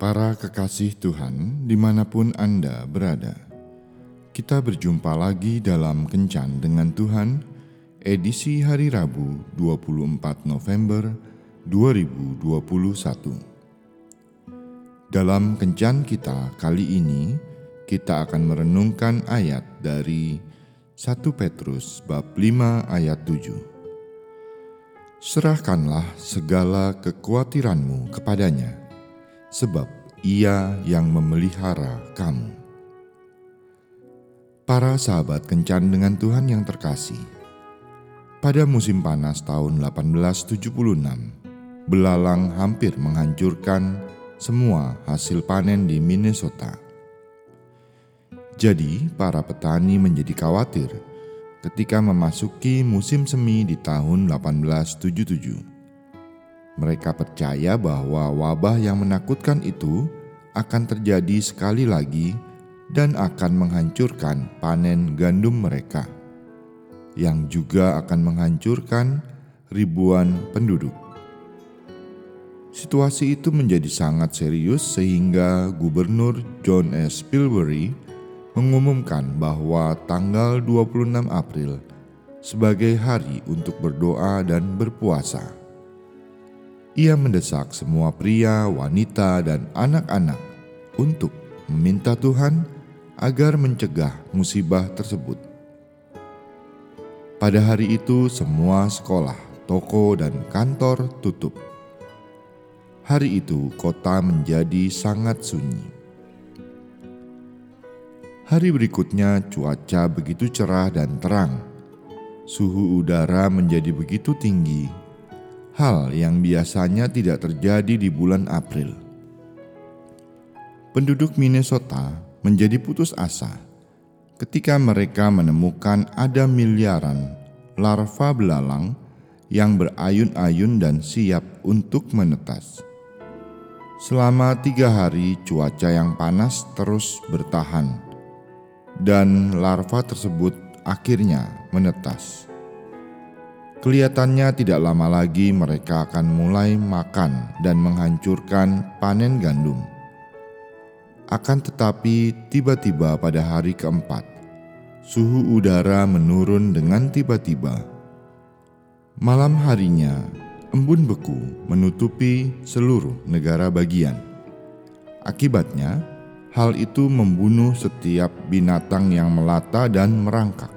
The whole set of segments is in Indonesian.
Para kekasih Tuhan, di mana pun Anda berada, kita berjumpa lagi dalam Kencan dengan Tuhan, edisi hari Rabu 24 November 2021. Dalam Kencan kita kali ini, kita akan merenungkan ayat dari 1 Petrus bab 5 ayat 7. Serahkanlah segala kekhawatiranmu kepadanya, sebab ia yang memelihara kamu. Para sahabat kencan dengan Tuhan yang terkasih, pada musim panas tahun 1876, belalang hampir menghancurkan semua hasil panen di Minnesota jadi, para petani menjadi khawatir ketika memasuki musim semi di tahun 1877. Mereka percaya bahwa wabah yang menakutkan itu akan terjadi sekali lagi dan akan menghancurkan panen gandum mereka, yang juga akan menghancurkan ribuan penduduk. Situasi itu menjadi sangat serius sehingga Gubernur John S. Pilbury mengumumkan bahwa tanggal 26 April sebagai hari untuk berdoa dan berpuasa. Ia mendesak semua pria, wanita, dan anak-anak untuk meminta Tuhan agar mencegah musibah tersebut. Pada hari itu, semua sekolah, toko, dan kantor tutup. Hari itu, kota menjadi sangat sunyi Hari berikutnya cuaca begitu cerah dan terang. Suhu udara menjadi begitu tinggi, hal yang biasanya tidak terjadi di bulan April. Penduduk Minnesota menjadi putus asa ketika mereka menemukan ada miliaran larva belalang yang berayun-ayun dan siap untuk menetas. Selama tiga hari, cuaca yang panas terus bertahan dan larva tersebut akhirnya menetas. Kelihatannya tidak lama lagi mereka akan mulai makan dan menghancurkan panen gandum. Akan tetapi, tiba-tiba pada hari keempat, suhu udara menurun dengan tiba-tiba. Malam harinya, embun beku menutupi seluruh negara bagian. Akibatnya, Hal itu membunuh setiap binatang yang melata dan merangkak.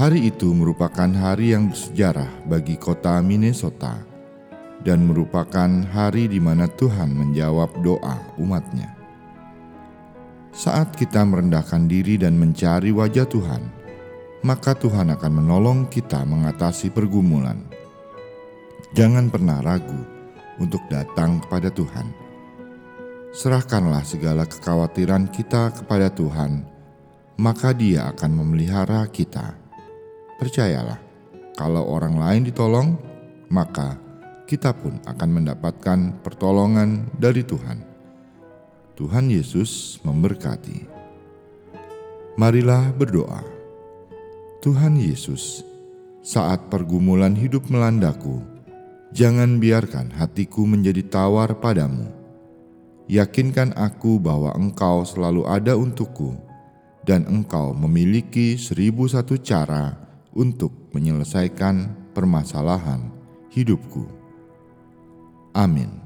Hari itu merupakan hari yang bersejarah bagi kota Minnesota dan merupakan hari di mana Tuhan menjawab doa umatnya. Saat kita merendahkan diri dan mencari wajah Tuhan, maka Tuhan akan menolong kita mengatasi pergumulan. Jangan pernah ragu untuk datang kepada Tuhan serahkanlah segala kekhawatiran kita kepada Tuhan, maka Dia akan memelihara kita. Percayalah, kalau orang lain ditolong, maka kita pun akan mendapatkan pertolongan dari Tuhan. Tuhan Yesus memberkati. Marilah berdoa. Tuhan Yesus, saat pergumulan hidup melandaku, jangan biarkan hatiku menjadi tawar padamu Yakinkan aku bahwa Engkau selalu ada untukku, dan Engkau memiliki seribu satu cara untuk menyelesaikan permasalahan hidupku. Amin.